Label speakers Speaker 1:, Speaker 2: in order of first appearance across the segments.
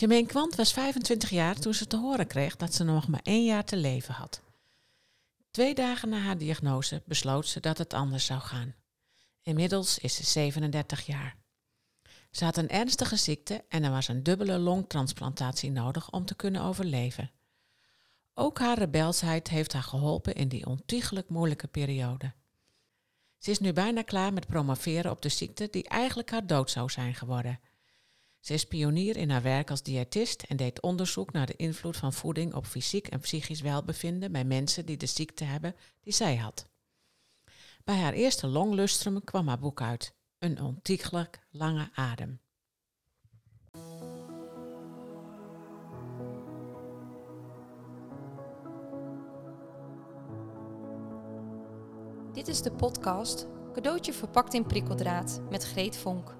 Speaker 1: Jermaine Kwant was 25 jaar toen ze te horen kreeg dat ze nog maar één jaar te leven had. Twee dagen na haar diagnose besloot ze dat het anders zou gaan. Inmiddels is ze 37 jaar. Ze had een ernstige ziekte en er was een dubbele longtransplantatie nodig om te kunnen overleven. Ook haar rebelsheid heeft haar geholpen in die ontiegelijk moeilijke periode. Ze is nu bijna klaar met promoveren op de ziekte die eigenlijk haar dood zou zijn geworden. Ze is pionier in haar werk als diëtist en deed onderzoek naar de invloed van voeding op fysiek en psychisch welbevinden bij mensen die de ziekte hebben die zij had. Bij haar eerste longlustrum kwam haar boek uit, Een ontiegelijk lange adem.
Speaker 2: Dit is de podcast Cadeautje verpakt in prikkeldraad met Greet Vonk.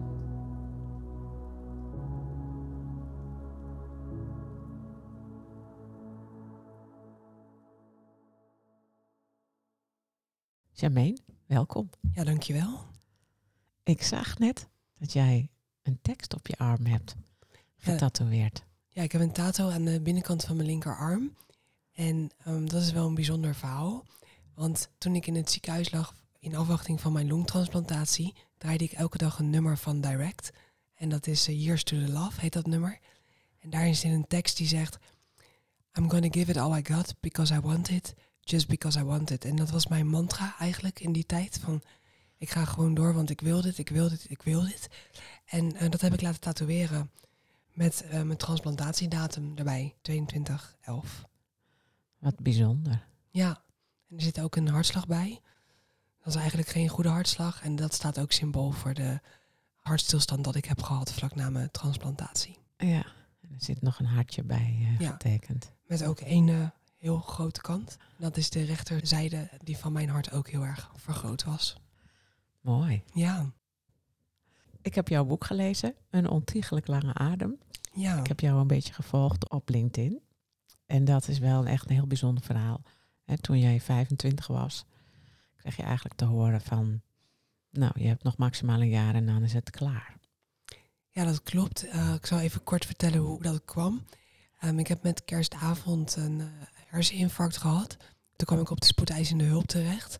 Speaker 1: Jermaine, welkom.
Speaker 3: Ja, dankjewel.
Speaker 1: Ik zag net dat jij een tekst op je arm hebt getatoeëerd.
Speaker 3: Ja, ik heb een tato aan de binnenkant van mijn linkerarm. En um, dat is wel een bijzonder verhaal. Want toen ik in het ziekenhuis lag in afwachting van mijn longtransplantatie, draaide ik elke dag een nummer van Direct. En dat is uh, Years to the Love, heet dat nummer. En daarin zit een tekst die zegt... I'm gonna give it all I got because I want it just because I want it. En dat was mijn mantra eigenlijk in die tijd. Van ik ga gewoon door, want ik wil dit, ik wil dit, ik wil dit. En uh, dat heb ik laten tatoeëren met uh, mijn transplantatiedatum erbij, 2211.
Speaker 1: Wat bijzonder.
Speaker 3: Ja, en er zit ook een hartslag bij. Dat is eigenlijk geen goede hartslag. En dat staat ook symbool voor de hartstilstand dat ik heb gehad vlak na mijn transplantatie.
Speaker 1: Ja, en er zit nog een hartje bij uh, ja, getekend.
Speaker 3: Met ook één heel grote kant. Dat is de rechterzijde die van mijn hart ook heel erg vergroot was.
Speaker 1: Mooi.
Speaker 3: Ja.
Speaker 1: Ik heb jouw boek gelezen, Een ontiegelijk lange adem.
Speaker 3: Ja.
Speaker 1: Ik heb jou een beetje gevolgd op LinkedIn. En dat is wel een echt een heel bijzonder verhaal. toen jij 25 was, kreeg je eigenlijk te horen van... Nou, je hebt nog maximaal een jaar en dan is het klaar.
Speaker 3: Ja, dat klopt. Uh, ik zal even kort vertellen hoe dat kwam. Um, ik heb met kerstavond een herseninfarct gehad. Toen kwam ik op de spoedeisende hulp terecht.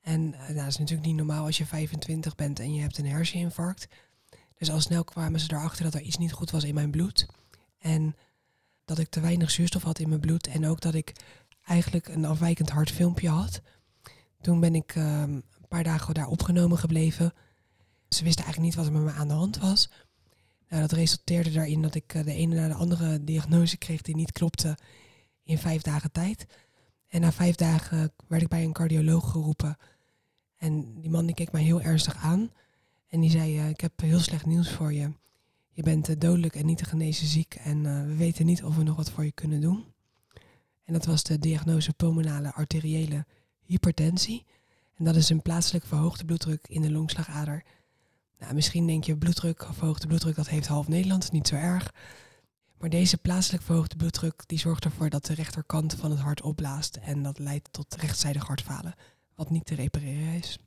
Speaker 3: En uh, nou, dat is natuurlijk niet normaal als je 25 bent en je hebt een herseninfarct. Dus al snel kwamen ze erachter dat er iets niet goed was in mijn bloed. En dat ik te weinig zuurstof had in mijn bloed. En ook dat ik eigenlijk een afwijkend hartfilmpje had. Toen ben ik um, een paar dagen daar opgenomen gebleven. Ze wisten eigenlijk niet wat er met me aan de hand was. Nou, dat resulteerde daarin dat ik uh, de ene na de andere diagnose kreeg die niet klopte in vijf dagen tijd. En na vijf dagen werd ik bij een cardioloog geroepen. En die man die keek mij heel ernstig aan. En die zei, uh, ik heb heel slecht nieuws voor je. Je bent uh, dodelijk en niet te genezen ziek. En uh, we weten niet of we nog wat voor je kunnen doen. En dat was de diagnose pulmonale arteriële hypertensie. En dat is een plaatselijk verhoogde bloeddruk in de longslagader. Nou, misschien denk je bloeddruk, verhoogde bloeddruk, dat heeft half Nederland, niet zo erg. Maar deze plaatselijk verhoogde bloeddruk die zorgt ervoor dat de rechterkant van het hart opblaast en dat leidt tot rechtszijdig hartfalen, wat niet te repareren is.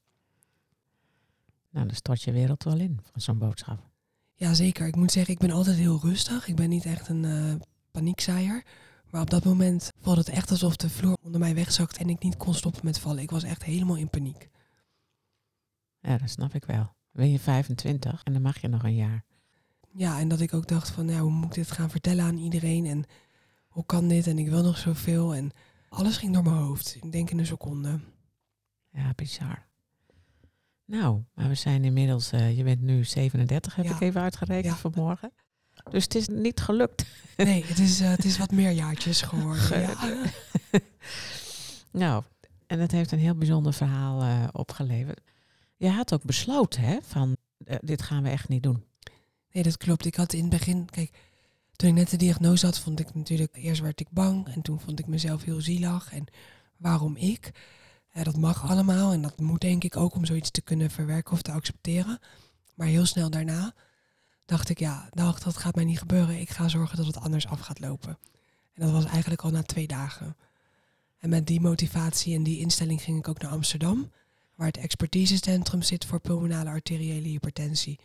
Speaker 1: Nou, dan stort je wereld wel in van zo'n boodschap.
Speaker 3: Ja, zeker. Ik moet zeggen, ik ben altijd heel rustig. Ik ben niet echt een uh, paniekzaaier. Maar op dat moment voelde het echt alsof de vloer onder mij wegzakt en ik niet kon stoppen met vallen. Ik was echt helemaal in paniek.
Speaker 1: Ja, dat snap ik wel. Ben je 25 en dan mag je nog een jaar.
Speaker 3: Ja, en dat ik ook dacht van, nou, hoe moet ik dit gaan vertellen aan iedereen? En hoe kan dit? En ik wil nog zoveel. En alles ging door mijn hoofd. Ik denk in een seconde.
Speaker 1: Ja, bizar. Nou, maar we zijn inmiddels, uh, je bent nu 37, heb
Speaker 3: Ja.
Speaker 1: ik even uitgerekend
Speaker 3: Ja.
Speaker 1: vanmorgen. Dus het is niet gelukt.
Speaker 3: Nee, het is, uh, het is wat meer jaartjes geworden. Ja.
Speaker 1: Nou, en het heeft een heel bijzonder verhaal uh, opgeleverd. Je had ook besloten, hè, van dit gaan we echt niet doen.
Speaker 3: Nee, dat klopt. Ik had in het begin, kijk, toen ik net de diagnose had, vond ik natuurlijk, eerst werd ik bang en toen vond ik mezelf heel zielig. En waarom ik. Dat mag allemaal en dat moet denk ik ook om zoiets te kunnen verwerken of te accepteren. Maar heel snel daarna dacht ik, ja, dacht, dat gaat mij niet gebeuren. Ik ga zorgen dat het anders af gaat lopen. En dat was eigenlijk al na twee dagen. En met die motivatie en die instelling ging ik ook naar Amsterdam, waar het expertisecentrum zit voor pulmonale arteriële hypertensie.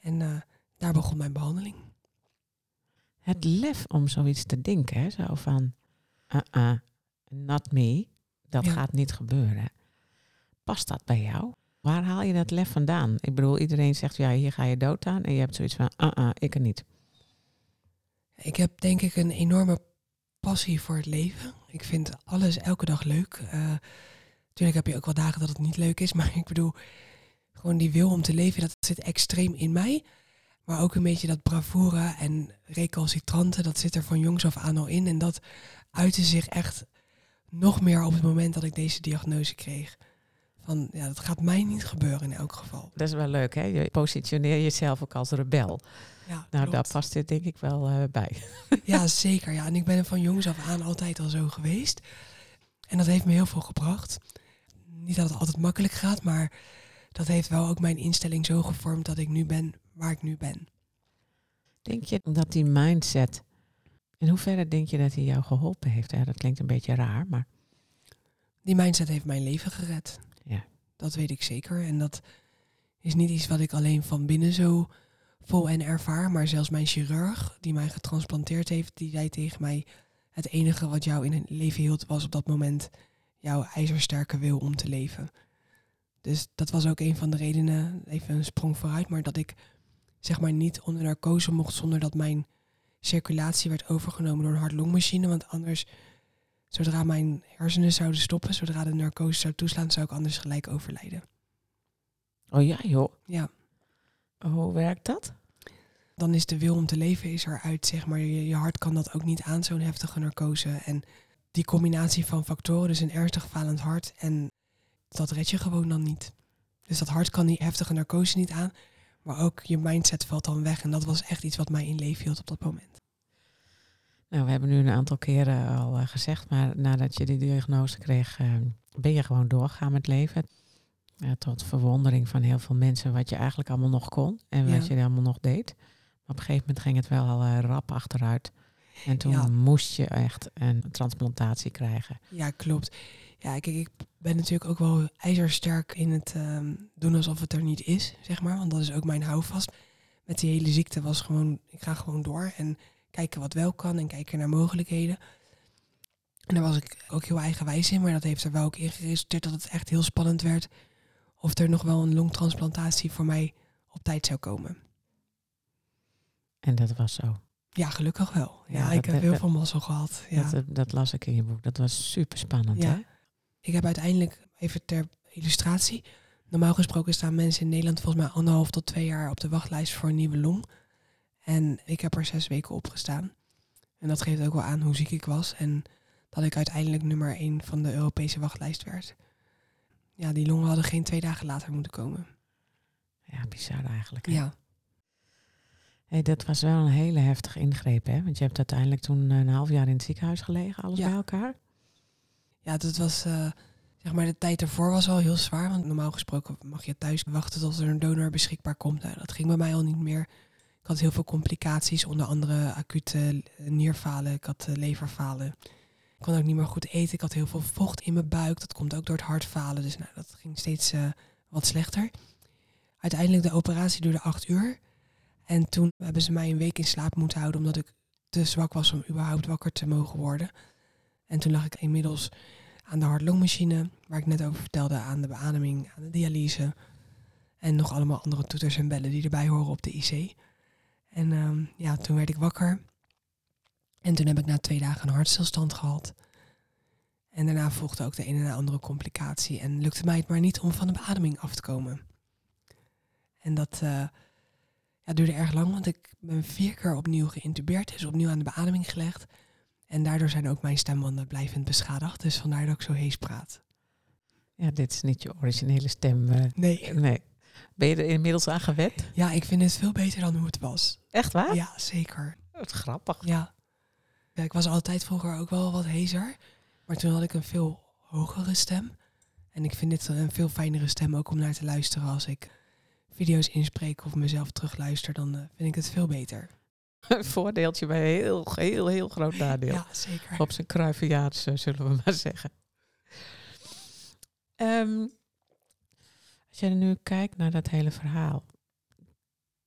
Speaker 3: En eh, daar begon mijn behandeling.
Speaker 1: Het lef om zoiets te denken, hè? zo van, uh-uh, not me, dat
Speaker 3: Ja.
Speaker 1: gaat niet gebeuren. Past dat bij jou? Waar haal je dat lef vandaan? Ik bedoel, iedereen zegt, ja, hier ga je dood aan. En je hebt zoiets van, uh-uh, ik er niet.
Speaker 3: Ik heb denk ik een enorme passie voor het leven. Ik vind alles elke dag leuk. Eh natuurlijk heb je ook wel dagen dat het niet leuk is, maar ik bedoel, gewoon die wil om te leven, dat zit extreem in mij. Maar ook een beetje dat bravoure en recalcitrante, dat zit er van jongs af aan al in. En dat uitte zich echt nog meer op het moment dat ik deze diagnose kreeg. Van, ja, dat gaat mij niet gebeuren in elk geval.
Speaker 1: Dat is wel leuk, hè? Je positioneer jezelf ook als rebel.
Speaker 3: Ja,
Speaker 1: Nou,
Speaker 3: klopt.
Speaker 1: daar past dit denk ik wel eh, bij.
Speaker 3: Ja, zeker. Ja. En ik ben er van jongs af aan altijd al zo geweest. En dat heeft me heel veel gebracht. Niet dat het altijd makkelijk gaat, maar dat heeft wel ook mijn instelling zo gevormd dat ik nu ben waar ik nu ben.
Speaker 1: Denk je dat die mindset, in hoeverre denk je dat hij jou geholpen heeft? Ja, dat klinkt een beetje raar, maar
Speaker 3: Die mindset heeft mijn leven gered.
Speaker 1: Ja.
Speaker 3: Dat weet ik zeker. En dat is niet iets wat ik alleen van binnen zo vol en ervaar. Maar zelfs mijn chirurg, die mij getransplanteerd heeft, die zei tegen mij... Het enige wat jou in het leven hield, was op dat moment jouw ijzersterke wil om te leven. Dus dat was ook een van de redenen, even een sprong vooruit, maar dat ik zeg maar niet onder narcose mocht zonder dat mijn circulatie werd overgenomen door een hart-longmachine. Want anders Zodra mijn hersenen zouden stoppen, zodra de narcose zou toeslaan, zou ik anders gelijk overlijden.
Speaker 1: oh ja joh,
Speaker 3: Ja,
Speaker 1: hoe werkt dat?
Speaker 3: dan is de wil om te leven is eruit, zeg maar. Je, je hart kan dat ook niet aan, zo'n heftige narcose. En die combinatie van factoren, dus een ernstig falend hart, en dat red je gewoon dan niet. Dus dat hart kan die heftige narcose niet aan, maar ook je mindset valt dan weg. En dat was echt iets wat mij in leven hield op dat moment.
Speaker 1: Nou, we hebben nu een aantal keren al eh, gezegd, maar nadat je die diagnose kreeg, eh, ben je gewoon doorgegaan met leven. Ja, tot verwondering van heel veel mensen wat je eigenlijk allemaal nog kon en wat
Speaker 3: Ja.
Speaker 1: je allemaal nog deed. Maar op een gegeven moment ging het wel al eh, rap achteruit. En toen
Speaker 3: Ja.
Speaker 1: moest je echt een transplantatie krijgen.
Speaker 3: Ja, klopt. Ja, kijk, ik ben natuurlijk ook wel ijzersterk in het ehm, doen alsof het er niet is, zeg maar. Want dat is ook mijn houvast. Met die hele ziekte was gewoon, ik ga gewoon door en kijken wat wel kan en kijken naar mogelijkheden. En daar was ik ook heel eigenwijs in, maar dat heeft er wel ook in geresulteerd dat het echt heel spannend werd of er nog wel een longtransplantatie voor mij op tijd zou komen.
Speaker 1: En dat was zo.
Speaker 3: Ja, gelukkig wel. Ja,
Speaker 1: Ja,
Speaker 3: ik
Speaker 1: dat-
Speaker 3: heb heel veel mazzel gehad. Ja.
Speaker 1: Dat, dat las ik in je boek. Dat was super spannend,
Speaker 3: Ja.
Speaker 1: hè?
Speaker 3: Ik heb uiteindelijk, even ter illustratie, normaal gesproken staan mensen in Nederland volgens mij anderhalf tot twee jaar op de wachtlijst voor een nieuwe long. En ik heb er zes weken op gestaan. En dat geeft ook wel aan hoe ziek ik was en dat ik uiteindelijk nummer één van de Europese wachtlijst werd. Ja, die longen hadden geen twee dagen later moeten komen.
Speaker 1: Ja, bizar eigenlijk. hè?
Speaker 3: Ja,
Speaker 1: Hey, dat was wel een hele heftige ingreep, hè? Want je hebt uiteindelijk toen een half jaar in het ziekenhuis gelegen, alles
Speaker 3: Ja.
Speaker 1: bij elkaar.
Speaker 3: Ja dat was, eh, zeg maar, de tijd ervoor was al heel zwaar. Want normaal gesproken mag je thuis wachten tot er een donor beschikbaar komt. Nou, dat ging bij mij al niet meer. Ik had heel veel complicaties, onder andere acute nierfalen, ik had eh, leverfalen. Ik kon ook niet meer goed eten. Ik had heel veel vocht in mijn buik. Dat komt ook door het hartfalen. Dus nou, dat ging steeds eh, wat slechter. Uiteindelijk de operatie duurde acht uur. En toen hebben ze mij een week in slaap moeten houden, omdat ik te zwak was om überhaupt wakker te mogen worden. En toen lag ik inmiddels aan de hartlongmachine, waar ik net over vertelde, aan de beademing, aan de dialyse. En nog allemaal andere toeters en bellen die erbij horen op de IC. En ehm, ja, toen werd ik wakker. En toen heb ik na twee dagen een hartstilstand gehad. En daarna volgde ook de een en de andere complicatie. En lukte mij het maar niet om van de beademing af te komen. En dat eh, ja, duurde erg lang, want ik ben vier keer opnieuw geïntubeerd. Dus opnieuw aan de beademing gelegd. En daardoor zijn ook mijn stembanden blijvend beschadigd. Dus vandaar dat ik zo hees praat.
Speaker 1: Ja, dit is niet je originele stem. eh,
Speaker 3: Nee.
Speaker 1: nee. Ben je er inmiddels aan gewend?
Speaker 3: Ja, ik vind het veel beter dan hoe het was.
Speaker 1: Echt waar?
Speaker 3: Ja, zeker.
Speaker 1: Wat grappig.
Speaker 3: Ja. ja. Ik was altijd vroeger ook wel wat hezer. Maar toen had ik een veel hogere stem. En ik vind dit een veel fijnere stem ook om naar te luisteren als ik video's inspreek of mezelf terugluister. Dan eh, vind ik het veel beter.
Speaker 1: Een voordeeltje bij een heel, heel, heel groot nadeel.
Speaker 3: Ja, zeker.
Speaker 1: Op zijn kruiviaats, eh, zullen we maar zeggen. Ehm, als je nu kijkt naar dat hele verhaal,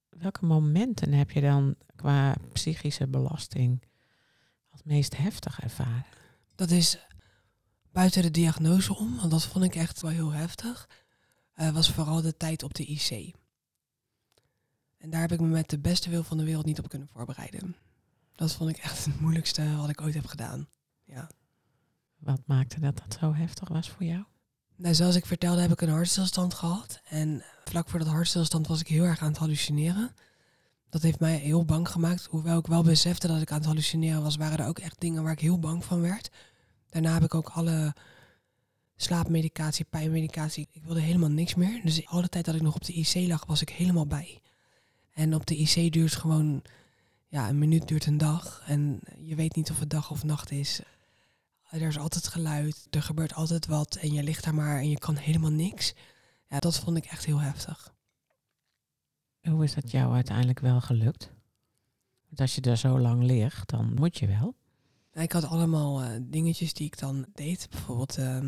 Speaker 1: welke momenten heb je dan qua psychische belasting als meest heftig ervaren?
Speaker 3: Dat is buiten de diagnose om, want dat vond ik echt wel heel heftig, uh, was vooral de tijd op de IC. En daar heb ik me met de beste wil van de wereld niet op kunnen voorbereiden. Dat vond ik echt het moeilijkste wat ik ooit heb gedaan. Ja.
Speaker 1: Wat maakte dat dat zo heftig was voor jou?
Speaker 3: Nou, zoals ik vertelde heb ik een hartstilstand gehad. En vlak voor dat hartstilstand was ik heel erg aan het hallucineren. Dat heeft mij heel bang gemaakt. Hoewel ik wel besefte dat ik aan het hallucineren was, waren er ook echt dingen waar ik heel bang van werd. Daarna heb ik ook alle slaapmedicatie, pijnmedicatie. Ik wilde helemaal niks meer. Dus alle tijd dat ik nog op de IC lag, was ik helemaal bij. En op de IC duurt gewoon, ja, een minuut duurt een dag. En je weet niet of het dag of nacht is. Er is altijd geluid, er gebeurt altijd wat en je ligt daar maar en je kan helemaal niks. Ja, dat vond ik echt heel heftig.
Speaker 1: Hoe is dat jou uiteindelijk wel gelukt? Want als je daar zo lang ligt, dan moet je wel.
Speaker 3: Ik had allemaal uh, dingetjes die ik dan deed. Bijvoorbeeld uh,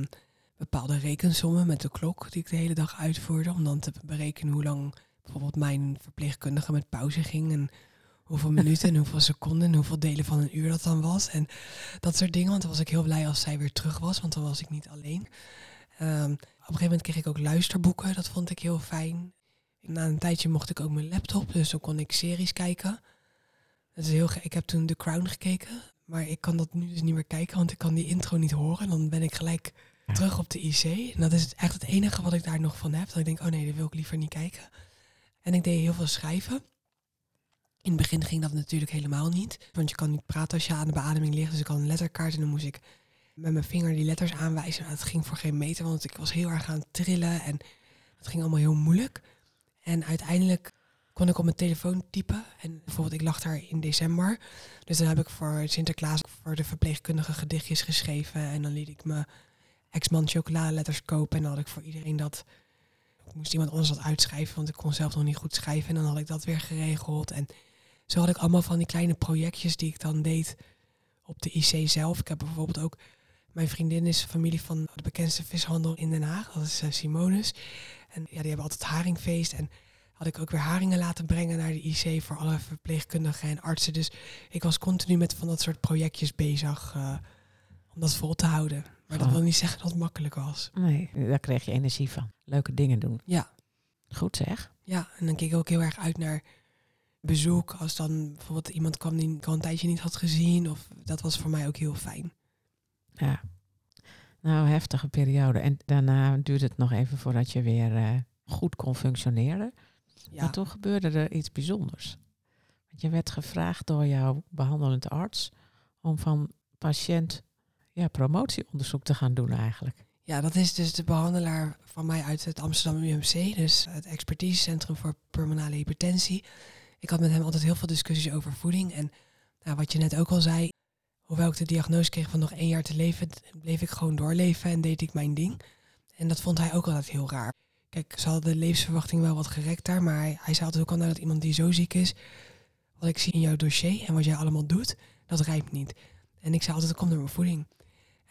Speaker 3: bepaalde rekensommen met de klok die ik de hele dag uitvoerde. Om dan te berekenen hoe lang bijvoorbeeld mijn verpleegkundige met pauze ging. En hoeveel minuten en hoeveel seconden en hoeveel delen van een uur dat dan was. En dat soort dingen. Want dan was ik heel blij als zij weer terug was, want dan was ik niet alleen. Um, op een gegeven moment kreeg ik ook luisterboeken. Dat vond ik heel fijn. Na een tijdje mocht ik ook mijn laptop, dus dan kon ik series kijken. Dat is heel ik heb toen The Crown gekeken, maar ik kan dat nu dus niet meer kijken, want ik kan die intro niet horen. Dan ben ik gelijk terug op de IC. En dat is echt het enige wat ik daar nog van heb. Dat ik denk, oh nee, dat wil ik liever niet kijken. En ik deed heel veel schrijven. In het begin ging dat natuurlijk helemaal niet. Want je kan niet praten als je aan de beademing ligt. Dus ik had een letterkaart en dan moest ik met mijn vinger die letters aanwijzen. Nou, dat ging voor geen meter, want ik was heel erg aan het trillen. En het ging allemaal heel moeilijk. En uiteindelijk kon ik op mijn telefoon typen. En bijvoorbeeld, ik lag daar in december. Dus dan heb ik voor Sinterklaas voor de verpleegkundige gedichtjes geschreven. En dan liet ik mijn ex-man chocoladeletters kopen. En dan had ik voor iedereen dat moest iemand anders dat uitschrijven, want ik kon zelf nog niet goed schrijven. En dan had ik dat weer geregeld. En zo had ik allemaal van die kleine projectjes die ik dan deed op de IC zelf. Ik heb bijvoorbeeld ook, mijn vriendin is familie van de bekendste vishandel in Den Haag. Dat is uh, Simonus. En ja, die hebben altijd haringfeest. En had ik ook weer haringen laten brengen naar de IC voor alle verpleegkundigen en artsen. Dus ik was continu met van dat soort projectjes bezig uh, om dat vol te houden. Maar dat wil niet zeggen dat het makkelijk was.
Speaker 1: Nee, daar kreeg je energie van. Leuke dingen doen.
Speaker 3: Ja.
Speaker 1: Goed zeg.
Speaker 3: Ja, en dan keek ik ook heel erg uit naar bezoek. Als dan bijvoorbeeld iemand kwam die ik al een tijdje niet had gezien. Of dat was voor mij ook heel fijn.
Speaker 1: Ja. Nou, heftige periode. En daarna duurde het nog even voordat je weer uh, goed kon functioneren. Ja. Maar toen gebeurde er iets bijzonders. Want je werd gevraagd door jouw behandelend arts om van patiënt ja, promotieonderzoek te gaan doen eigenlijk.
Speaker 3: Ja, dat is dus de behandelaar van mij uit het Amsterdam UMC, dus het expertisecentrum voor pulmonale hypertensie. Ik had met hem altijd heel veel discussies over voeding. En nou, wat je net ook al zei, hoewel ik de diagnose kreeg van nog één jaar te leven, bleef ik gewoon doorleven en deed ik mijn ding. En dat vond hij ook altijd heel raar. Kijk, ze hadden de levensverwachting wel wat gerekt daar, maar hij, zei altijd ook al nou, dat iemand die zo ziek is, wat ik zie in jouw dossier en wat jij allemaal doet, dat rijpt niet. En ik zei altijd, komt door mijn voeding.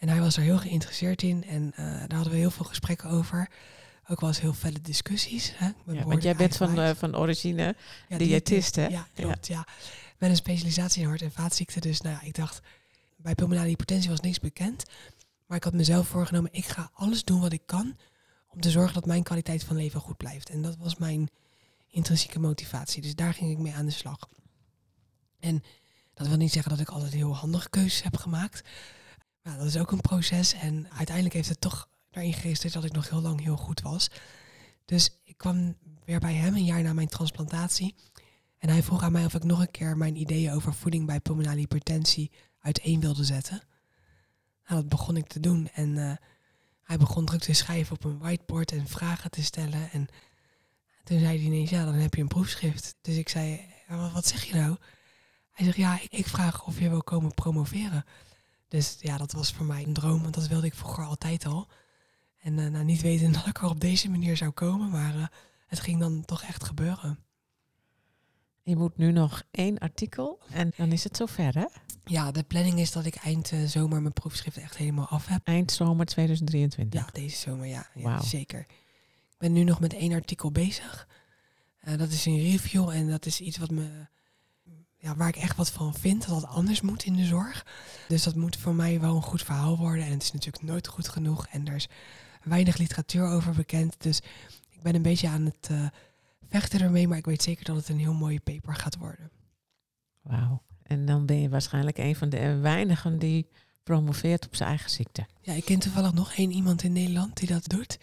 Speaker 3: En hij was er heel geïnteresseerd in en uh, daar hadden we heel veel gesprekken over. Ook wel eens heel felle discussies. Hè?
Speaker 1: Ja, want jij bent van, uh, van origine ja, diëtist, hè?
Speaker 3: Ja, klopt, ja. Met een specialisatie in hart- en vaatziekten. Dus nou ja, ik dacht, bij pulmonale hypertensie was niks bekend. Maar ik had mezelf voorgenomen, ik ga alles doen wat ik kan om te zorgen dat mijn kwaliteit van leven goed blijft. En dat was mijn intrinsieke motivatie. Dus daar ging ik mee aan de slag. En dat wil niet zeggen dat ik altijd heel handige keuzes heb gemaakt. Nou, dat is ook een proces. En uiteindelijk heeft het toch daarin geregistreerd dat ik nog heel lang heel goed was. Dus ik kwam weer bij hem een jaar na mijn transplantatie. En hij vroeg aan mij of ik nog een keer mijn ideeën over voeding bij pulmonale hypertensie uiteen wilde zetten. Nou, dat begon ik te doen. En uh, hij begon druk te schrijven op een whiteboard en vragen te stellen. En toen zei hij ineens, ja, dan heb je een proefschrift. Dus ik zei, wat zeg je nou? Hij zegt, ja, ik vraag of je wil komen promoveren. Dus ja, dat was voor mij een droom, want dat wilde ik vroeger altijd al. En uh, nou, niet weten dat ik er op deze manier zou komen, maar uh, het ging dan toch echt gebeuren.
Speaker 1: Je moet nu nog één artikel en dan is het zover, hè?
Speaker 3: Ja, de planning is dat ik eind uh, zomer mijn proefschrift echt helemaal af heb.
Speaker 1: Eind zomer 2023?
Speaker 3: Ja, deze zomer, ja. ja wow. Zeker. Ik ben nu nog met één artikel bezig. dat is een review en dat is iets wat me ja, waar ik echt wat van vind, dat het anders moet in de zorg. Dus dat moet voor mij wel een goed verhaal worden. En het is natuurlijk nooit goed genoeg. En er is weinig literatuur over bekend. Dus ik ben een beetje aan het uh, vechten ermee. Maar ik weet zeker dat het een heel mooie paper gaat worden.
Speaker 1: Wauw. En dan ben je waarschijnlijk een van de weinigen die promoveert op zijn eigen ziekte.
Speaker 3: Ja, ik ken toevallig nog één iemand in Nederland die dat doet.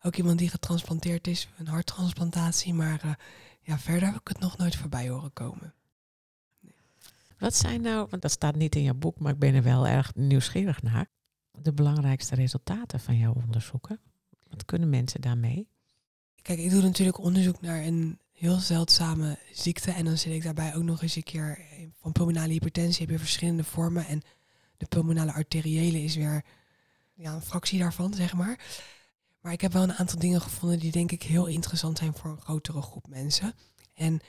Speaker 3: Ook iemand die getransplanteerd is, een harttransplantatie. Maar uh, ja, verder heb ik het nog nooit voorbij horen komen.
Speaker 1: Wat zijn nou, want dat staat niet in jouw boek, maar ik ben er wel erg nieuwsgierig naar, de belangrijkste resultaten van jouw onderzoeken? Wat kunnen mensen daarmee?
Speaker 3: Kijk, ik doe natuurlijk onderzoek naar een heel zeldzame ziekte en dan zit ik daarbij ook nog eens een keer van pulmonale hypertensie heb je verschillende vormen en de pulmonale arteriële is weer ja, een fractie daarvan, zeg maar. Maar ik heb wel een aantal dingen gevonden die denk ik heel interessant zijn voor een grotere groep mensen. En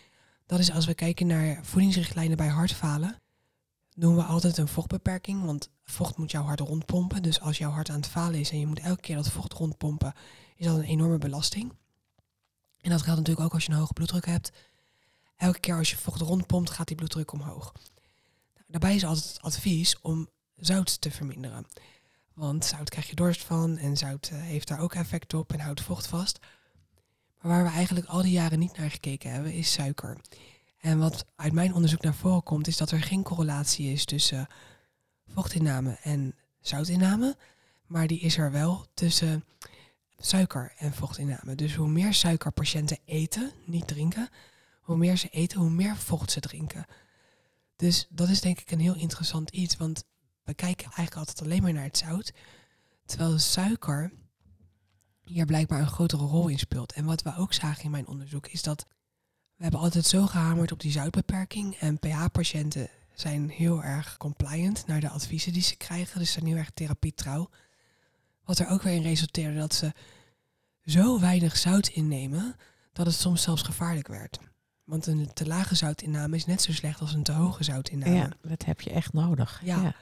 Speaker 3: dat is als we kijken naar voedingsrichtlijnen bij hartfalen, doen we altijd een vochtbeperking, want vocht moet jouw hart rondpompen. Dus als jouw hart aan het falen is en je moet elke keer dat vocht rondpompen, is dat een enorme belasting. En dat geldt natuurlijk ook als je een hoge bloeddruk hebt. Elke keer als je vocht rondpompt, gaat die bloeddruk omhoog. Nou, daarbij is altijd het advies om zout te verminderen. Want zout krijg je dorst van en zout eh, heeft daar ook effect op en houdt vocht vast. Maar waar we eigenlijk al die jaren niet naar gekeken hebben, is suiker. En wat uit mijn onderzoek naar voren komt, is dat er geen correlatie is tussen vochtinname en zoutinname. Maar die is er wel tussen suiker en vochtinname. Dus hoe meer suiker patiënten eten, niet drinken, hoe meer ze eten, hoe meer vocht ze drinken. Dus dat is denk ik een heel interessant iets, want we kijken eigenlijk altijd alleen maar naar het zout. Terwijl suiker hier blijkbaar een grotere rol in speelt. En wat we ook zagen in mijn onderzoek is dat we hebben altijd zo gehamerd op die zoutbeperking. En pH-patiënten zijn heel erg compliant naar de adviezen die ze krijgen. Dus zijn heel erg therapietrouw. Wat er ook weer in resulteerde dat ze zo weinig zout innemen dat het soms zelfs gevaarlijk werd. Want een te lage zoutinname is net zo slecht als een te hoge zoutinname.
Speaker 1: Ja, dat heb je echt nodig. ja.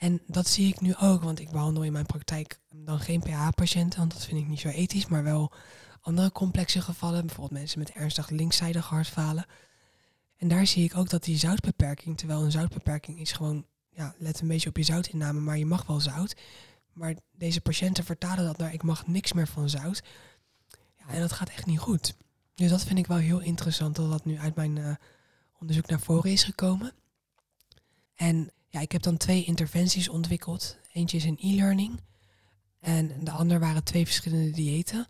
Speaker 3: En dat zie ik nu ook, want ik behandel in mijn praktijk dan geen PH-patiënten, want dat vind ik niet zo ethisch, maar wel andere complexe gevallen, bijvoorbeeld mensen met ernstig linkszijdig hartfalen. En daar zie ik ook dat die zoutbeperking, terwijl een zoutbeperking is gewoon, ja, let een beetje op je zoutinname, maar je mag wel zout. Maar deze patiënten vertalen dat naar ik mag niks meer van zout. Ja, en dat gaat echt niet goed. Dus dat vind ik wel heel interessant dat dat nu uit mijn uh, onderzoek naar voren is gekomen. En ja, ik heb dan twee interventies ontwikkeld. Eentje is een e-learning en de ander waren twee verschillende diëten.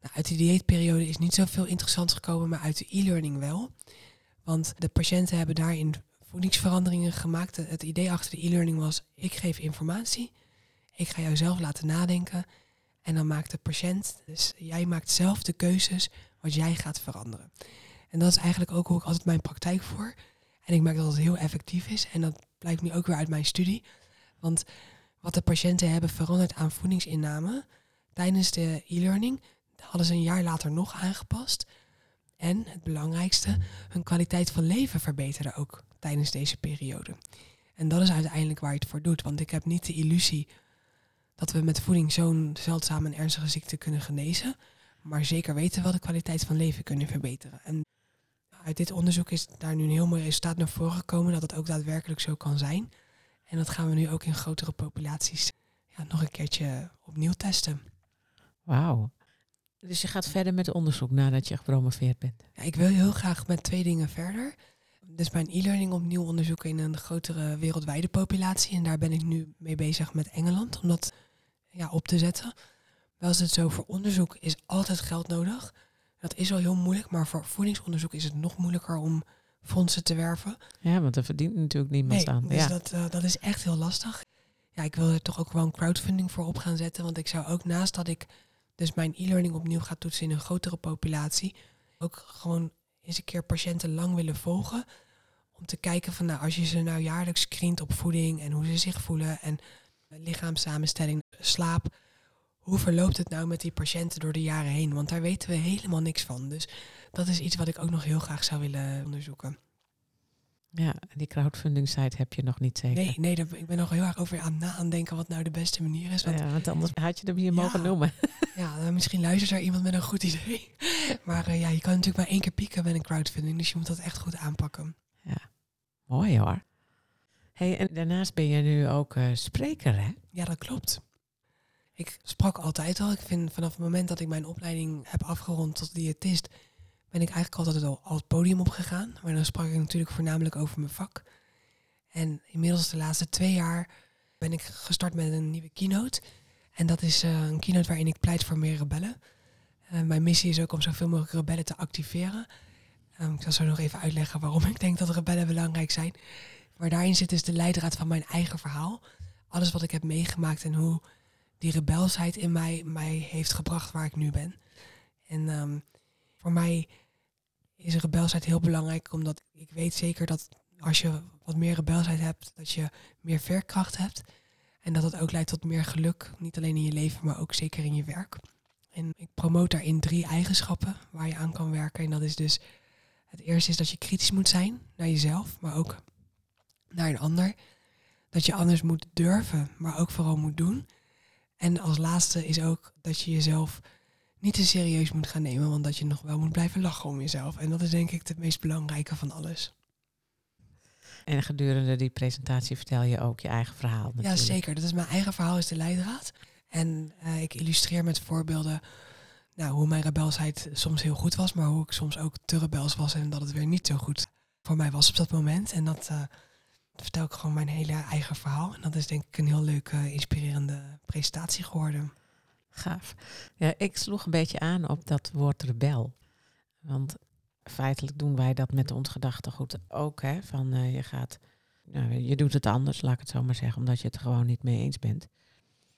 Speaker 3: Nou, uit die dieetperiode is niet zoveel interessants gekomen, maar uit de e-learning wel. Want de patiënten hebben daarin voedingsveranderingen gemaakt. Het idee achter de e-learning was, ik geef informatie, ik ga jou zelf laten nadenken en dan maakt de patiënt, dus jij maakt zelf de keuzes wat jij gaat veranderen. En dat is eigenlijk ook hoe ik altijd mijn praktijk voer. En ik merk dat het heel effectief is en dat blijkt nu ook weer uit mijn studie. Want wat de patiënten hebben veranderd aan voedingsinname tijdens de e-learning, hadden ze een jaar later nog aangepast. En het belangrijkste, hun kwaliteit van leven verbeterde ook tijdens deze periode. En dat is uiteindelijk waar je het voor doet. Want ik heb niet de illusie dat we met voeding zo'n zeldzame en ernstige ziekte kunnen genezen. Maar zeker weten wel de kwaliteit van leven kunnen verbeteren. En uit dit onderzoek is daar nu een heel mooi resultaat naar voren gekomen dat het ook daadwerkelijk zo kan zijn. En dat gaan we nu ook in grotere populaties ja, nog een keertje opnieuw testen.
Speaker 1: Wauw. Dus je gaat verder met onderzoek nadat je gepromoveerd bent?
Speaker 3: Ja, ik wil heel graag met twee dingen verder. Dus mijn e-learning opnieuw onderzoeken in een grotere wereldwijde populatie. En daar ben ik nu mee bezig met Engeland om dat ja, op te zetten. Wel is het zo, voor onderzoek is altijd geld nodig. Dat is al heel moeilijk, maar voor voedingsonderzoek is het nog moeilijker om fondsen te werven.
Speaker 1: Ja, want er verdient natuurlijk niemand
Speaker 3: nee,
Speaker 1: aan.
Speaker 3: Dus
Speaker 1: ja.
Speaker 3: dat, uh, dat is echt heel lastig. Ja, ik wil er toch ook gewoon crowdfunding voor op gaan zetten. Want ik zou ook naast dat ik dus mijn e-learning opnieuw ga toetsen in een grotere populatie, ook gewoon eens een keer patiënten lang willen volgen. Om te kijken van nou, als je ze nou jaarlijks screent op voeding en hoe ze zich voelen en lichaamssamenstelling, slaap. Hoe verloopt het nou met die patiënten door de jaren heen? Want daar weten we helemaal niks van. Dus dat is iets wat ik ook nog heel graag zou willen onderzoeken.
Speaker 1: Ja, die crowdfunding site heb je nog niet zeker.
Speaker 3: Nee, nee daar, ik ben nog heel erg over aan na aan denken wat nou de beste manier is. Want,
Speaker 1: ja, want anders had je hem hier
Speaker 3: Ja.
Speaker 1: mogen noemen.
Speaker 3: ja, eh, misschien luistert er iemand met een goed idee. Maar eh, ja, je kan natuurlijk maar één keer pieken met een crowdfunding. Dus je moet dat echt goed aanpakken.
Speaker 1: Mooi hoor. Hey, en daarnaast ben je nu ook eh, spreker, hè?
Speaker 3: Ja, dat klopt. Ik sprak altijd al. Ik vind vanaf het moment dat ik mijn opleiding heb afgerond tot diëtist, ben ik eigenlijk altijd al, het podium opgegaan. Maar dan sprak ik natuurlijk voornamelijk over mijn vak. En inmiddels de laatste twee jaar ben ik gestart met een nieuwe keynote. En dat is eh, een keynote waarin ik pleit voor meer rebellen. Eh, mijn missie is ook om zoveel mogelijk rebellen te activeren. Ehm, ik zal zo nog even uitleggen waarom ik denk dat rebellen belangrijk zijn. Maar daarin zit dus de leidraad van mijn eigen verhaal. Alles wat ik heb meegemaakt en hoe die rebelsheid in mij mij heeft gebracht waar ik nu ben. En ehm, voor mij is rebelsheid heel belangrijk, omdat ik weet zeker dat als je wat meer rebelsheid hebt, dat je meer veerkracht hebt. En dat het ook leidt tot meer geluk, niet alleen in je leven, maar ook zeker in je werk. En ik promoot daarin drie eigenschappen waar je aan kan werken. En dat is dus, het eerste is dat je kritisch moet zijn naar jezelf, maar ook naar een ander. Dat je anders moet durven, maar ook vooral moet doen. En als laatste is ook dat je jezelf niet te serieus moet gaan nemen, want dat je nog wel moet blijven lachen om jezelf. En dat is denk ik het meest belangrijke van alles.
Speaker 1: En gedurende die presentatie vertel je ook je eigen verhaal.
Speaker 3: Ja,
Speaker 1: natuurlijk.
Speaker 3: zeker. Dat is mijn eigen verhaal, is de leidraad. En eh, ik illustreer met voorbeelden nou, hoe mijn rebelsheid soms heel goed was, maar hoe ik soms ook te rebels was en dat het weer niet zo goed voor mij was op dat moment. En dat eh, vertel ik gewoon mijn hele eigen verhaal. En dat is denk ik een heel leuke, inspirerende presentatie geworden.
Speaker 1: Gaaf. Ja, ik sloeg een beetje aan op dat woord rebel. Want feitelijk doen wij dat met ons gedachtegoed ook. Hè? Van eh, je gaat, nou, je doet het anders, laat ik het zo maar zeggen, omdat je het gewoon niet mee eens bent.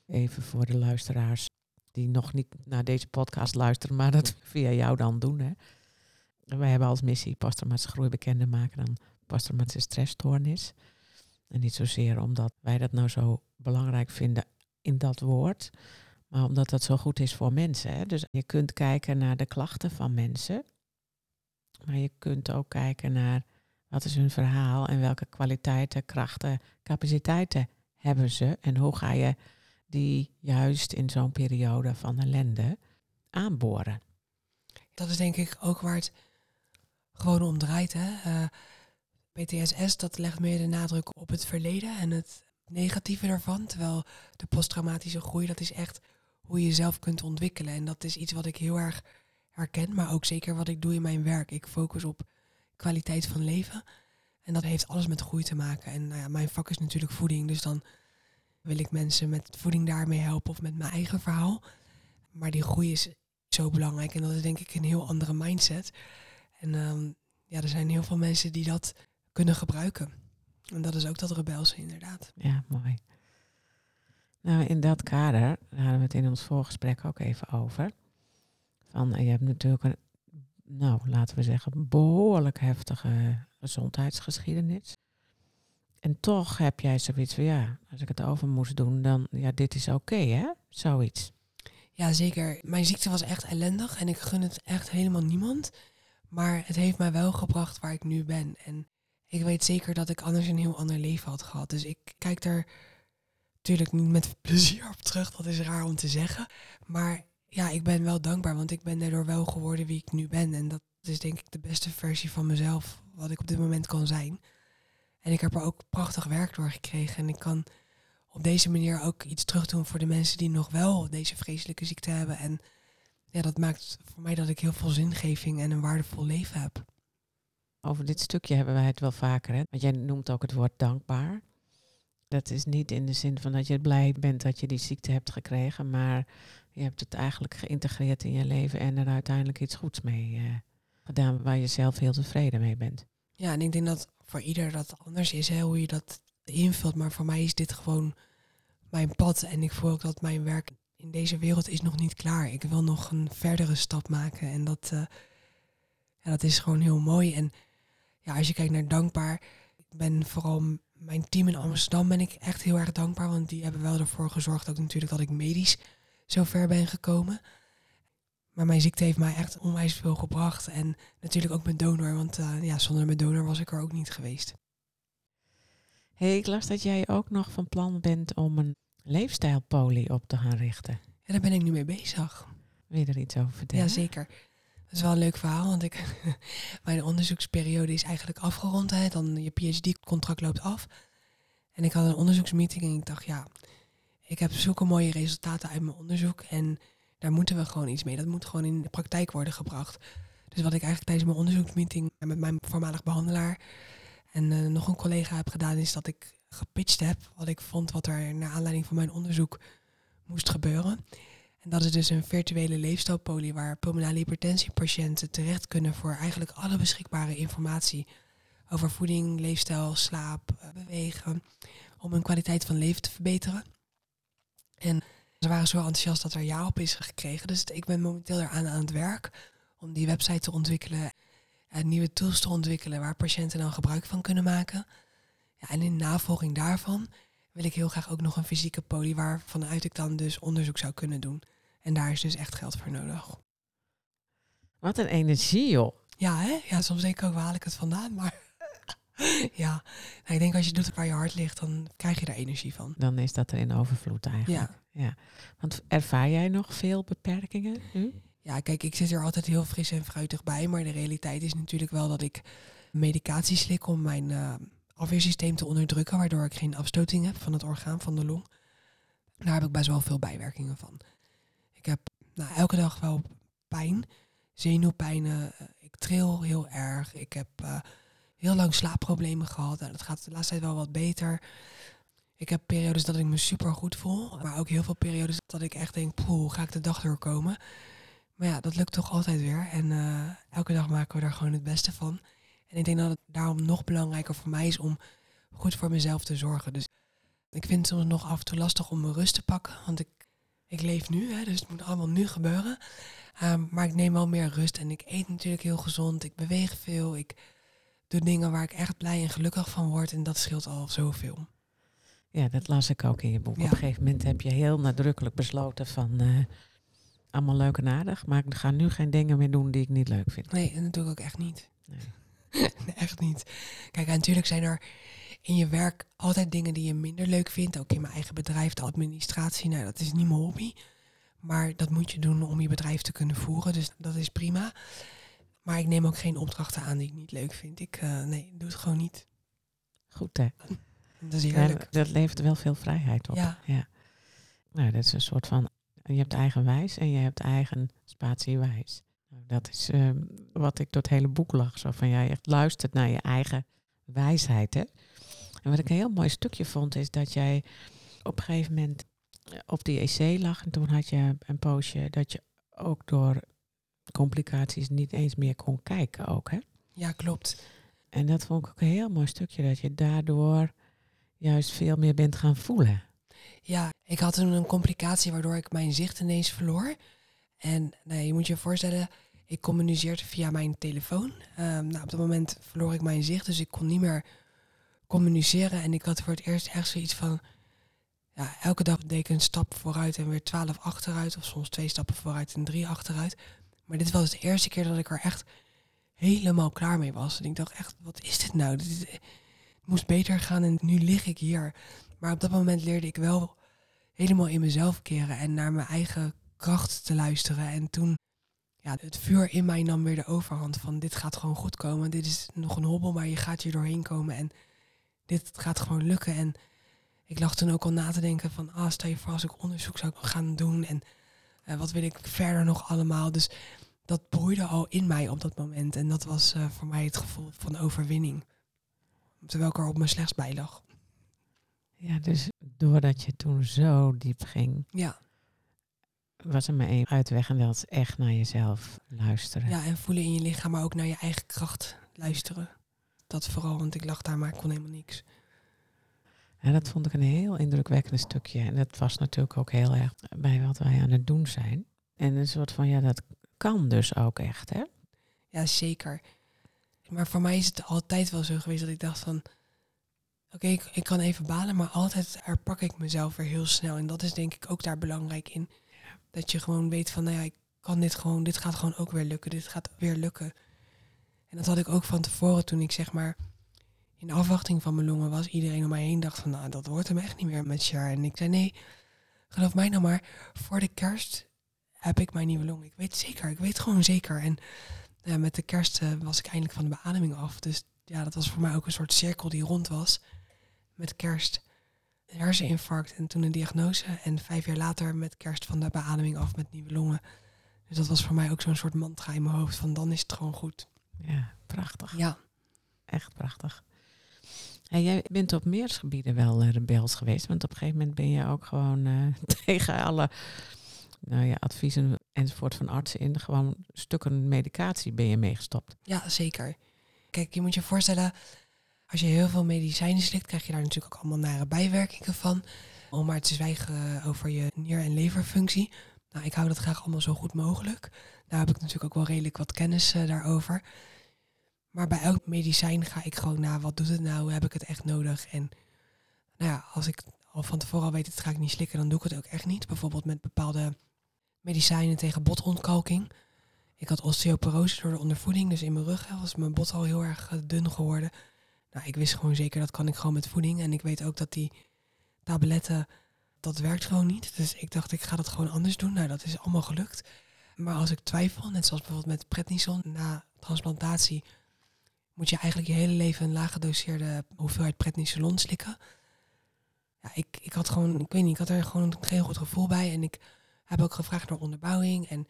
Speaker 1: Even voor de luisteraars die nog niet naar deze podcast luisteren, maar dat via jou dan doen. Hè? Wij hebben als missie posttraumatische groei bekender maken dan posttraumatische stressstoornis. En niet zozeer omdat wij dat nou zo belangrijk vinden in dat woord, maar omdat dat zo goed is voor mensen. Hè? Dus je kunt kijken naar de klachten van mensen. Maar je kunt ook kijken naar wat is hun verhaal en welke kwaliteiten, krachten, capaciteiten hebben ze. En hoe ga je die juist in zo'n periode van ellende aanboren.
Speaker 3: Dat is denk ik ook waar het gewoon om draait. Hè? Eh, PTSS, dat legt meer de nadruk op het verleden en het negatieve daarvan. Terwijl de posttraumatische groei, dat is echt hoe je jezelf kunt ontwikkelen. En dat is iets wat ik heel erg herken, maar ook zeker wat ik doe in mijn werk. Ik focus op kwaliteit van leven. En dat heeft alles met groei te maken. En nou ja, mijn vak is natuurlijk voeding, dus dan wil ik mensen met voeding daarmee helpen of met mijn eigen verhaal. Maar die groei is zo belangrijk en dat is denk ik een heel andere mindset. En ehm, ja, er zijn heel veel mensen die dat kunnen gebruiken. En dat is ook dat rebelse inderdaad.
Speaker 1: Ja, mooi. Nou, in dat kader daar hadden we het in ons voorgesprek ook even over. Van, eh, je hebt natuurlijk een, nou, laten we zeggen, behoorlijk heftige gezondheidsgeschiedenis. En toch heb jij zoiets van, ja, als ik het over moest doen, dan, ja, dit is oké, hè? Zoiets.
Speaker 3: Ja, zeker. Mijn ziekte was echt ellendig en ik gun het echt helemaal niemand. Maar het heeft mij wel gebracht waar ik nu ben. En ik weet zeker dat ik anders een heel ander leven had gehad. Dus ik kijk er natuurlijk niet met plezier op terug. Dat is raar om te zeggen. Maar ja, ik ben wel dankbaar, want ik ben daardoor wel geworden wie ik nu ben. En dat is denk ik de beste versie van mezelf, wat ik op dit moment kan zijn. En ik heb er ook prachtig werk door gekregen. En ik kan op deze manier ook iets terugdoen voor de mensen die nog wel deze vreselijke ziekte hebben. En ja, dat maakt voor mij dat ik heel veel zingeving en een waardevol leven heb.
Speaker 1: Over dit stukje hebben wij het wel vaker, hè? Want jij noemt ook het woord dankbaar. Dat is niet in de zin van dat je blij bent dat je die ziekte hebt gekregen, maar je hebt het eigenlijk geïntegreerd in je leven en er uiteindelijk iets goeds mee eh, gedaan waar je zelf heel tevreden mee bent.
Speaker 3: Ja, en ik denk dat voor ieder dat anders is, hè, hoe je dat invult. Maar voor mij is dit gewoon mijn pad. En ik voel ook dat mijn werk in deze wereld is nog niet klaar. Ik wil nog een verdere stap maken. En dat, eh, ja, dat is gewoon heel mooi. En ja, als je kijkt naar dankbaar, ik ben vooral mijn team in Amsterdam ben ik echt heel erg dankbaar, want die hebben wel ervoor gezorgd ook natuurlijk dat ik medisch zo ver ben gekomen. Maar mijn ziekte heeft mij echt onwijs veel gebracht. En natuurlijk ook mijn donor, want eh, ja, zonder mijn donor was ik er ook niet geweest.
Speaker 1: Hey, ik las dat jij ook nog van plan bent om een leefstijlpolie op te gaan richten.
Speaker 3: En daar ben ik nu mee bezig.
Speaker 1: Wil je er iets over vertellen?
Speaker 3: Ja, zeker. Dat is wel een leuk verhaal, want ik, mijn onderzoeksperiode is eigenlijk afgerond. Dan je PhD-contract loopt af. En ik had een onderzoeksmeeting en ik dacht, ja, ik heb zulke mooie resultaten uit mijn onderzoek. En daar moeten we gewoon iets mee. Dat moet gewoon in de praktijk worden gebracht. Dus wat ik eigenlijk tijdens mijn onderzoeksmeeting met mijn voormalig behandelaar en eh, nog een collega heb gedaan, is dat ik gepitcht heb wat ik vond wat er naar aanleiding van mijn onderzoek moest gebeuren. En dat is dus een virtuele leefstijlpolie waar pulmonale hypertensiepatiënten terecht kunnen voor eigenlijk alle beschikbare informatie over voeding, leefstijl, slaap, eh, bewegen, om hun kwaliteit van leven te verbeteren. En ze waren zo enthousiast dat er ja op is gekregen. Dus ik ben momenteel eraan aan het werk om die website te ontwikkelen en nieuwe tools te ontwikkelen waar patiënten dan gebruik van kunnen maken. Ja, en in navolging daarvan wil ik heel graag ook nog een fysieke poli waarvanuit ik dan dus onderzoek zou kunnen doen. En daar is dus echt geld voor nodig.
Speaker 1: Wat een energie, joh.
Speaker 3: Ja, hè? Ja, soms denk ik ook, waar haal ik het vandaan? Maar ja, nou, ik denk als je doet waar je hart ligt, dan krijg je daar energie van.
Speaker 1: Dan is dat er in overvloed eigenlijk.
Speaker 3: Ja.
Speaker 1: Want ervaar jij nog veel beperkingen nu?
Speaker 3: Ja, kijk, ik zit er altijd heel fris en fruitig bij. Maar de realiteit is natuurlijk wel dat ik medicatie slik om mijn eh, afweersysteem te onderdrukken. Waardoor ik geen afstoting heb van het orgaan van de long. Daar heb ik best wel veel bijwerkingen van. Ik heb nou, elke dag wel pijn, zenuwpijnen. eh, Ik tril heel erg. Ik heb eh, heel lang slaapproblemen gehad. En dat gaat de laatste tijd wel wat beter. Ik heb periodes dat ik me super goed voel. Maar ook heel veel periodes dat ik echt denk, hoe ga ik de dag doorkomen? Maar ja, dat lukt toch altijd weer. En eh, elke dag maken we er gewoon het beste van. En ik denk dat het daarom nog belangrijker voor mij is om goed voor mezelf te zorgen. Dus ik vind het soms nog af en toe lastig om mijn rust te pakken. Want ik, ik leef nu, hè, dus het moet allemaal nu gebeuren. Ehm, maar ik neem wel meer rust en ik eet natuurlijk heel gezond. Ik beweeg veel. Ik doe dingen waar ik echt blij en gelukkig van word. En dat scheelt al zoveel.
Speaker 1: Ja, dat las ik ook in je boek.
Speaker 3: Ja.
Speaker 1: Op een gegeven moment heb je heel nadrukkelijk besloten van... eh, allemaal leuk en aardig, maar ik ga nu geen dingen meer doen die ik niet leuk vind.
Speaker 3: Nee, en dat doe ik ook echt niet.
Speaker 1: Nee.
Speaker 3: Nee, echt niet. Kijk, en natuurlijk zijn er in je werk altijd dingen die je minder leuk vindt. Ook in mijn eigen bedrijf, de administratie. Nou, dat is niet mijn hobby. Maar dat moet je doen om je bedrijf te kunnen voeren. Dus dat is prima. Maar ik neem ook geen opdrachten aan die ik niet leuk vind. Ik, eh, nee, doe het gewoon niet.
Speaker 1: Goed hè?
Speaker 3: Dat is
Speaker 1: Ja,
Speaker 3: heerlijk.
Speaker 1: dat levert wel veel vrijheid op.
Speaker 3: Ja.
Speaker 1: Nou, dat is een soort van... Je hebt eigen wijs en je hebt eigen spatiewijs. Nou, dat is ehm, wat ik door het hele boek lag. Zo van, jij echt luistert naar je eigen wijsheid, hè? En wat ik een heel mooi stukje vond, is dat jij op een gegeven moment eh, op die EC lag. En toen had je een poosje dat je ook door complicaties niet eens meer kon kijken ook, hè?
Speaker 3: Ja, klopt.
Speaker 1: En dat vond ik ook een heel mooi stukje, dat je daardoor juist veel meer bent gaan voelen.
Speaker 3: Ja, ik had toen een complicatie waardoor ik mijn zicht ineens verloor. En nou, je moet je voorstellen, ik communiceerde via mijn telefoon. Ehm, nou, op dat moment verloor ik mijn zicht, dus ik kon niet meer communiceren. En ik had voor het eerst echt zoiets van... Ja, elke dag deed ik een stap vooruit en weer twaalf achteruit. Of soms twee stappen vooruit en drie achteruit. Maar dit was de eerste keer dat ik er echt helemaal klaar mee was. En ik dacht echt, wat is dit nou? Dit moest beter gaan en nu lig ik hier. Maar op dat moment leerde ik wel helemaal in mezelf keren en naar mijn eigen kracht te luisteren. En toen, ja, het vuur in mij nam weer de overhand van dit gaat gewoon goed komen. Dit is nog een hobbel, maar je gaat hier doorheen komen en dit gaat gewoon lukken. En ik lag toen ook al na te denken van, ah, stel je voor als ik onderzoek zou gaan doen en eh, wat wil ik verder nog allemaal. Dus dat broeide al in mij op dat moment. En dat was eh, voor mij het gevoel van overwinning. Terwijl ik er op mijn slechts bij lag.
Speaker 1: Ja, dus doordat je toen zo diep ging,
Speaker 3: Ja.
Speaker 1: Was er maar één uitweg en dat is echt naar jezelf luisteren.
Speaker 3: Ja, en voelen in je lichaam, maar ook naar je eigen kracht luisteren. Dat vooral, want ik lag daar, maar ik kon helemaal niks.
Speaker 1: En dat vond ik een heel indrukwekkend stukje. En dat was natuurlijk ook heel erg bij wat wij aan het doen zijn. En een soort van, ja, dat kan dus ook echt, hè?
Speaker 3: Ja, zeker. Maar voor mij is het altijd wel zo geweest dat ik dacht van... Oké, ik, ik kan even balen, maar altijd herpak ik mezelf weer heel snel. En dat is denk ik ook daar belangrijk in. Dat je gewoon weet van, nou ja, ik kan dit gewoon, dit gaat gewoon ook weer lukken. Dit gaat weer lukken. En dat had ik ook van tevoren toen ik zeg maar in afwachting van mijn longen was. Iedereen om mij heen dacht van, nou, dat wordt hem echt niet meer met jaar. En ik zei, nee, geloof mij nou maar, voor de kerst heb ik mijn nieuwe long. Ik weet zeker, ik weet gewoon zeker. En ja, met de kerst eh, was ik eindelijk van de beademing af. Dus ja, dat was voor mij ook een soort cirkel die rond was. Met kerst een herseninfarct en toen een diagnose. En vijf jaar later met kerst van de beademing af met nieuwe longen. Dus dat was voor mij ook zo'n soort mantra in mijn hoofd van dan is het gewoon goed.
Speaker 1: Ja, prachtig.
Speaker 3: Ja,
Speaker 1: Echt prachtig. En jij bent op meer gebieden wel eh, rebels geweest. Want op een gegeven moment ben je ook gewoon eh, tegen alle nou ja, adviezen enzovoort van artsen in. Gewoon stukken medicatie ben je meegestopt.
Speaker 3: ja, zeker. Kijk, je moet je voorstellen, als je heel veel medicijnen slikt, krijg je daar natuurlijk ook allemaal nare bijwerkingen van. Om maar te zwijgen over je nier- en leverfunctie. Nou, ik hou dat graag allemaal zo goed mogelijk. Daar heb ik natuurlijk ook wel redelijk wat kennis eh, daarover. Maar bij elk medicijn ga ik gewoon na, wat doet het nou? Heb ik het echt nodig? En nou ja, als ik al van tevoren al weet, het ga ik niet slikken, dan doe ik het ook echt niet. Bijvoorbeeld met bepaalde medicijnen tegen botontkalking. Ik had osteoporose door de ondervoeding, dus in mijn rug was mijn bot al heel erg eh, dun geworden. Nou, ik wist gewoon zeker dat kan ik gewoon met voeding. En ik weet ook dat die tabletten, dat werkt gewoon niet. Dus ik dacht, ik ga dat gewoon anders doen. Nou, dat is allemaal gelukt. Maar als ik twijfel, net zoals bijvoorbeeld met prednison, na transplantatie moet je eigenlijk je hele leven een laag gedoseerde hoeveelheid prednisolon slikken. Ja, ik, ik had gewoon, ik weet niet, ik had er gewoon geen goed gevoel bij. En ik heb ook gevraagd naar onderbouwing en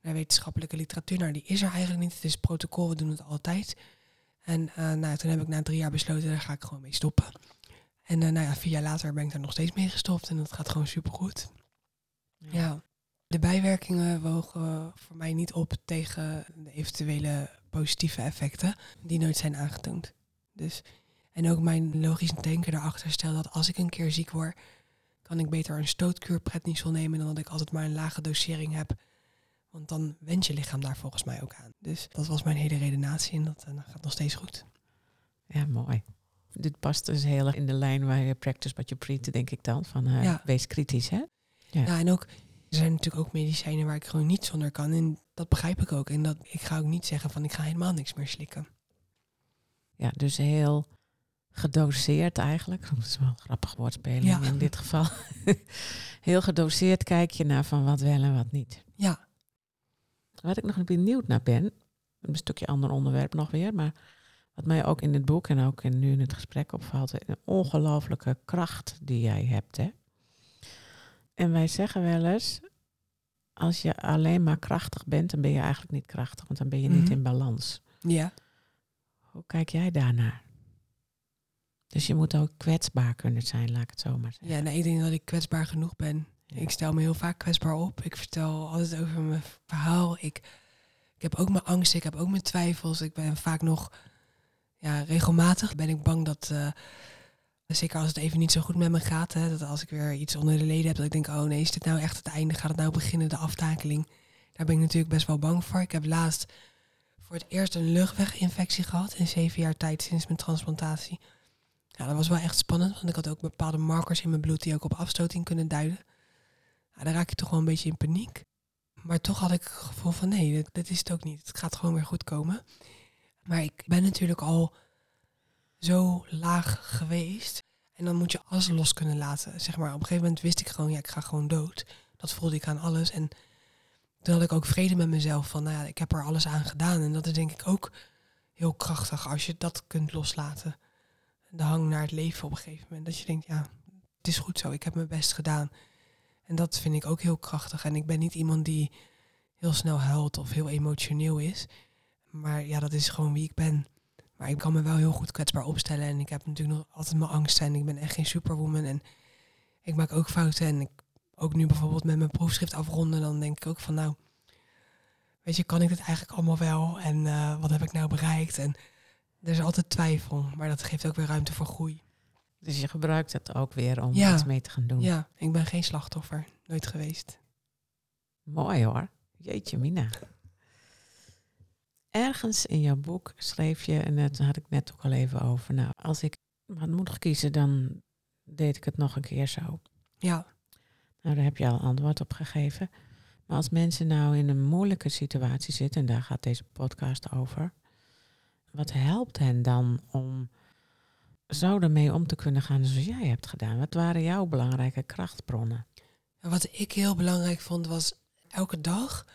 Speaker 3: naar wetenschappelijke literatuur. Nou, die is er eigenlijk niet. Het is protocol, we doen het altijd. En eh, nou, toen heb ik na drie jaar besloten, daar ga ik gewoon mee stoppen. En eh, nou ja, vier jaar later ben ik daar nog steeds mee gestopt en dat gaat gewoon supergoed. Ja. De bijwerkingen wogen voor mij niet op tegen de eventuele positieve effecten die nooit zijn aangetoond. Dus, en ook mijn logisch denken daarachter stelt dat als ik een keer ziek word, kan ik beter een stootkuur prednisol nemen dan dat ik altijd maar een lage dosering heb. Want dan went je lichaam daar volgens mij ook aan. Dus dat was mijn hele redenatie en dat, eh, gaat nog steeds goed.
Speaker 1: Ja, mooi. Dit past dus heel erg in de lijn waar je practice what you preach, denk ik dan. Van eh,
Speaker 3: Ja.
Speaker 1: wees kritisch, hè? Ja.
Speaker 3: Ja, en ook, er zijn natuurlijk ook medicijnen waar ik gewoon niet zonder kan. En dat begrijp ik ook. En dat, ik ga ook niet zeggen van ik ga helemaal niks meer slikken.
Speaker 1: Ja, dus heel gedoseerd eigenlijk. Dat is wel een grappig woordspeling
Speaker 3: Ja.
Speaker 1: in dit geval. heel gedoseerd kijk je naar van wat wel en wat niet.
Speaker 3: Ja,
Speaker 1: Waar ik nog benieuwd naar ben, een stukje ander onderwerp nog weer, maar wat mij ook in het boek en ook in, nu in het gesprek opvalt, een ongelooflijke kracht die jij hebt. Hè? En wij zeggen wel eens, als je alleen maar krachtig bent, dan ben je eigenlijk niet krachtig, want dan ben je niet
Speaker 3: Mhm.
Speaker 1: in balans.
Speaker 3: ja,
Speaker 1: Hoe kijk jij daarnaar? Dus je moet ook kwetsbaar kunnen zijn, laat ik het zo maar zeggen.
Speaker 3: ja. Nou, ik denk dat ik kwetsbaar genoeg ben. Ik stel me heel vaak kwetsbaar op. Ik vertel altijd over mijn verhaal. Ik, ik heb ook mijn angst, ik heb ook mijn twijfels. Ik ben vaak nog, ja, regelmatig ben ik bang dat, eh, zeker als het even niet zo goed met me gaat, hè, dat als ik weer iets onder de leden heb, dat ik denk, oh nee, is dit nou echt het einde? Gaat het nou beginnen, de aftakeling? Daar ben ik natuurlijk best wel bang voor. Ik heb laatst voor het eerst een luchtweginfectie gehad in zeven jaar tijd sinds mijn transplantatie. Ja, dat was wel echt spannend, want ik had ook bepaalde markers in mijn bloed die ook op afstoting kunnen duiden. Ja, dan raak je toch wel een beetje in paniek. Maar toch had ik het gevoel van nee, dit is het ook niet. Het gaat gewoon weer goed komen. Maar ik ben natuurlijk al zo laag geweest. En dan moet je alles los kunnen laten. Zeg maar, op een gegeven moment wist ik gewoon, ja, ik ga gewoon dood. Dat voelde ik aan alles. En toen had ik ook vrede met mezelf van, nou ja, ik heb er alles aan gedaan. En dat is denk ik ook heel krachtig als je dat kunt loslaten. De hang naar het leven op een gegeven moment. Dat je denkt, ja, het is goed zo, ik heb mijn best gedaan. En dat vind ik ook heel krachtig. En ik ben niet iemand die heel snel huilt of heel emotioneel is. Maar ja, dat is gewoon wie ik ben. Maar ik kan me wel heel goed kwetsbaar opstellen. En ik heb natuurlijk nog altijd mijn angsten. En ik ben echt geen superwoman. En ik maak ook fouten. En ik, ook nu bijvoorbeeld met mijn proefschrift afronden, dan denk ik ook van nou, weet je, kan ik dit eigenlijk allemaal wel? En eh, wat heb ik nou bereikt? En er is altijd twijfel. Maar dat geeft ook weer ruimte voor groei.
Speaker 1: Dus je gebruikt het ook weer om
Speaker 3: Ja.
Speaker 1: iets mee te gaan doen.
Speaker 3: Ja, ik ben geen slachtoffer. Nooit geweest.
Speaker 1: Mooi hoor. Jeetje mina. ergens in jouw boek schreef je, en dat had ik net ook al even over. Nou, als ik had moeten kiezen, dan deed ik het nog een keer zo.
Speaker 3: Ja,
Speaker 1: Nou, daar heb je al antwoord op gegeven. Maar als mensen nou in een moeilijke situatie zitten, en daar gaat deze podcast over, wat helpt hen dan om zo ermee om te kunnen gaan zoals jij hebt gedaan? Wat waren jouw belangrijke krachtbronnen?
Speaker 3: En wat ik heel belangrijk vond was elke dag,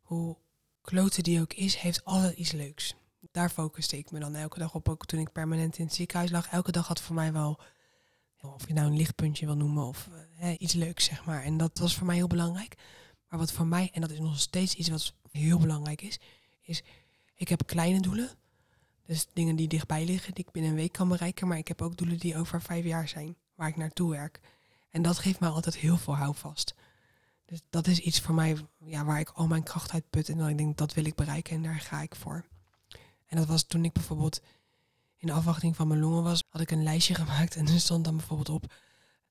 Speaker 3: hoe klote die ook is, heeft altijd iets leuks. Daar focuste ik me dan elke dag op, ook toen ik permanent in het ziekenhuis lag. Elke dag had voor mij wel, of je nou een lichtpuntje wil noemen of eh, iets leuks, zeg maar. En dat was voor mij heel belangrijk. Maar wat voor mij, en dat is nog steeds iets wat heel belangrijk is, is ik heb kleine doelen. Dus dingen die dichtbij liggen, die ik binnen een week kan bereiken. Maar ik heb ook doelen die over vijf jaar zijn, waar ik naartoe werk. En dat geeft mij altijd heel veel houvast. Dus dat is iets voor mij ja, waar ik al mijn kracht uit put. En dan ik denk, dat wil ik bereiken en daar ga ik voor. En dat was toen ik bijvoorbeeld in de afwachting van mijn longen was, had ik een lijstje gemaakt. En er stond dan bijvoorbeeld op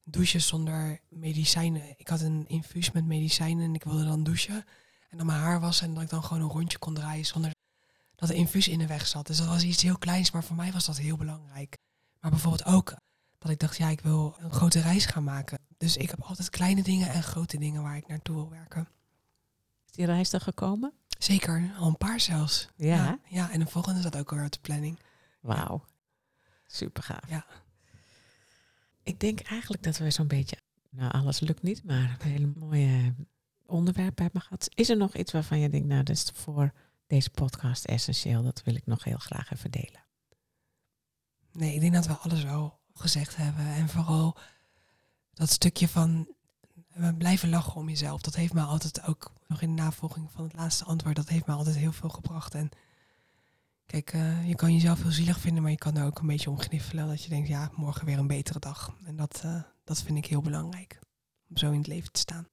Speaker 3: douchen zonder medicijnen. Ik had een infuus met medicijnen en ik wilde dan douchen. En dan mijn haar wassen en dat ik dan gewoon een rondje kon draaien zonder dat de infuus in de weg zat. Dus dat was iets heel kleins, maar voor mij was dat heel belangrijk. Maar bijvoorbeeld ook dat ik dacht, ja, ik wil een grote reis gaan maken. Dus ik heb altijd kleine dingen en grote dingen waar ik naartoe wil werken.
Speaker 1: Is die reis er gekomen?
Speaker 3: Zeker, al een paar zelfs.
Speaker 1: Ja.
Speaker 3: Ja, ja, en de volgende zat ook weer op de planning.
Speaker 1: Wauw. Super gaaf.
Speaker 3: Ja.
Speaker 1: Ik denk eigenlijk dat we zo'n beetje, nou alles lukt niet, maar een hele mooie onderwerpen hebben gehad. Is er nog iets waarvan je denkt, nou dat is voor deze podcast essentieel, dat wil ik nog heel graag even delen.
Speaker 3: Nee, ik denk dat we alles wel gezegd hebben. En vooral dat stukje van eh, blijven lachen om jezelf. Dat heeft mij altijd ook, nog in de navolging van het laatste antwoord, dat heeft mij altijd heel veel gebracht. En kijk, eh, je kan jezelf heel zielig vinden, maar je kan er ook een beetje om gniffelen. Dat je denkt, ja, morgen weer een betere dag. En dat, eh, dat vind ik heel belangrijk. Om zo in het leven te staan.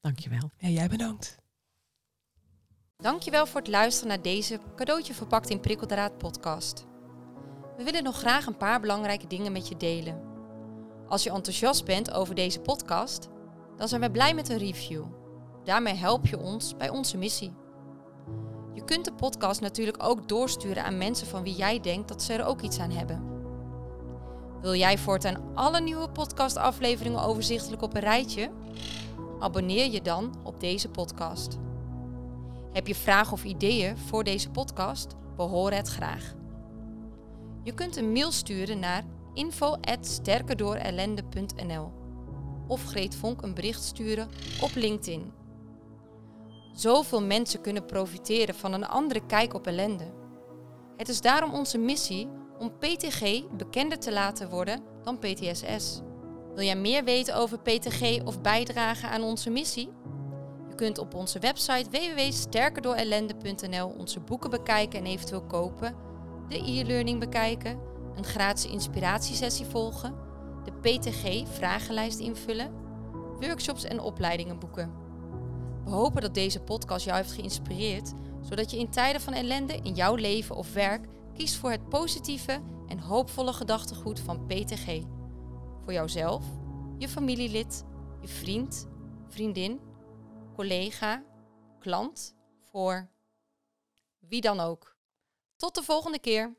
Speaker 1: Dankjewel.
Speaker 3: Ja, jij bedankt.
Speaker 2: Dankjewel voor het luisteren naar deze cadeautje verpakt in prikkeldraad podcast. We willen nog graag een paar belangrijke dingen met je delen. Als je enthousiast bent over deze podcast, dan zijn we blij met een review. Daarmee help je ons bij onze missie. Je kunt de podcast natuurlijk ook doorsturen aan mensen van wie jij denkt dat ze er ook iets aan hebben. Wil jij voortaan alle nieuwe podcastafleveringen overzichtelijk op een rijtje? Abonneer je dan op deze podcast. Heb je vragen of ideeën voor deze podcast? We horen het graag. Je kunt een mail sturen naar info@sterkerdoorellende.nl of Greet Vonk een bericht sturen op LinkedIn. Zoveel mensen kunnen profiteren van een andere kijk op ellende. Het is daarom onze missie om PTG bekender te laten worden dan PTSS. Wil jij meer weten over PTG of bijdragen aan onze missie? Kunt op onze website www.sterkerdoorellende.nl onze boeken bekijken en eventueel kopen, de e-learning bekijken, een gratis inspiratiesessie volgen, de PTG-vragenlijst invullen, workshops en opleidingen boeken. We hopen dat deze podcast jou heeft geïnspireerd, zodat je in tijden van ellende in jouw leven of werk kiest voor het positieve en hoopvolle gedachtegoed van PTG. Voor jouzelf, je familielid, je vriend, vriendin, collega, klant, voor wie dan ook. Tot de volgende keer.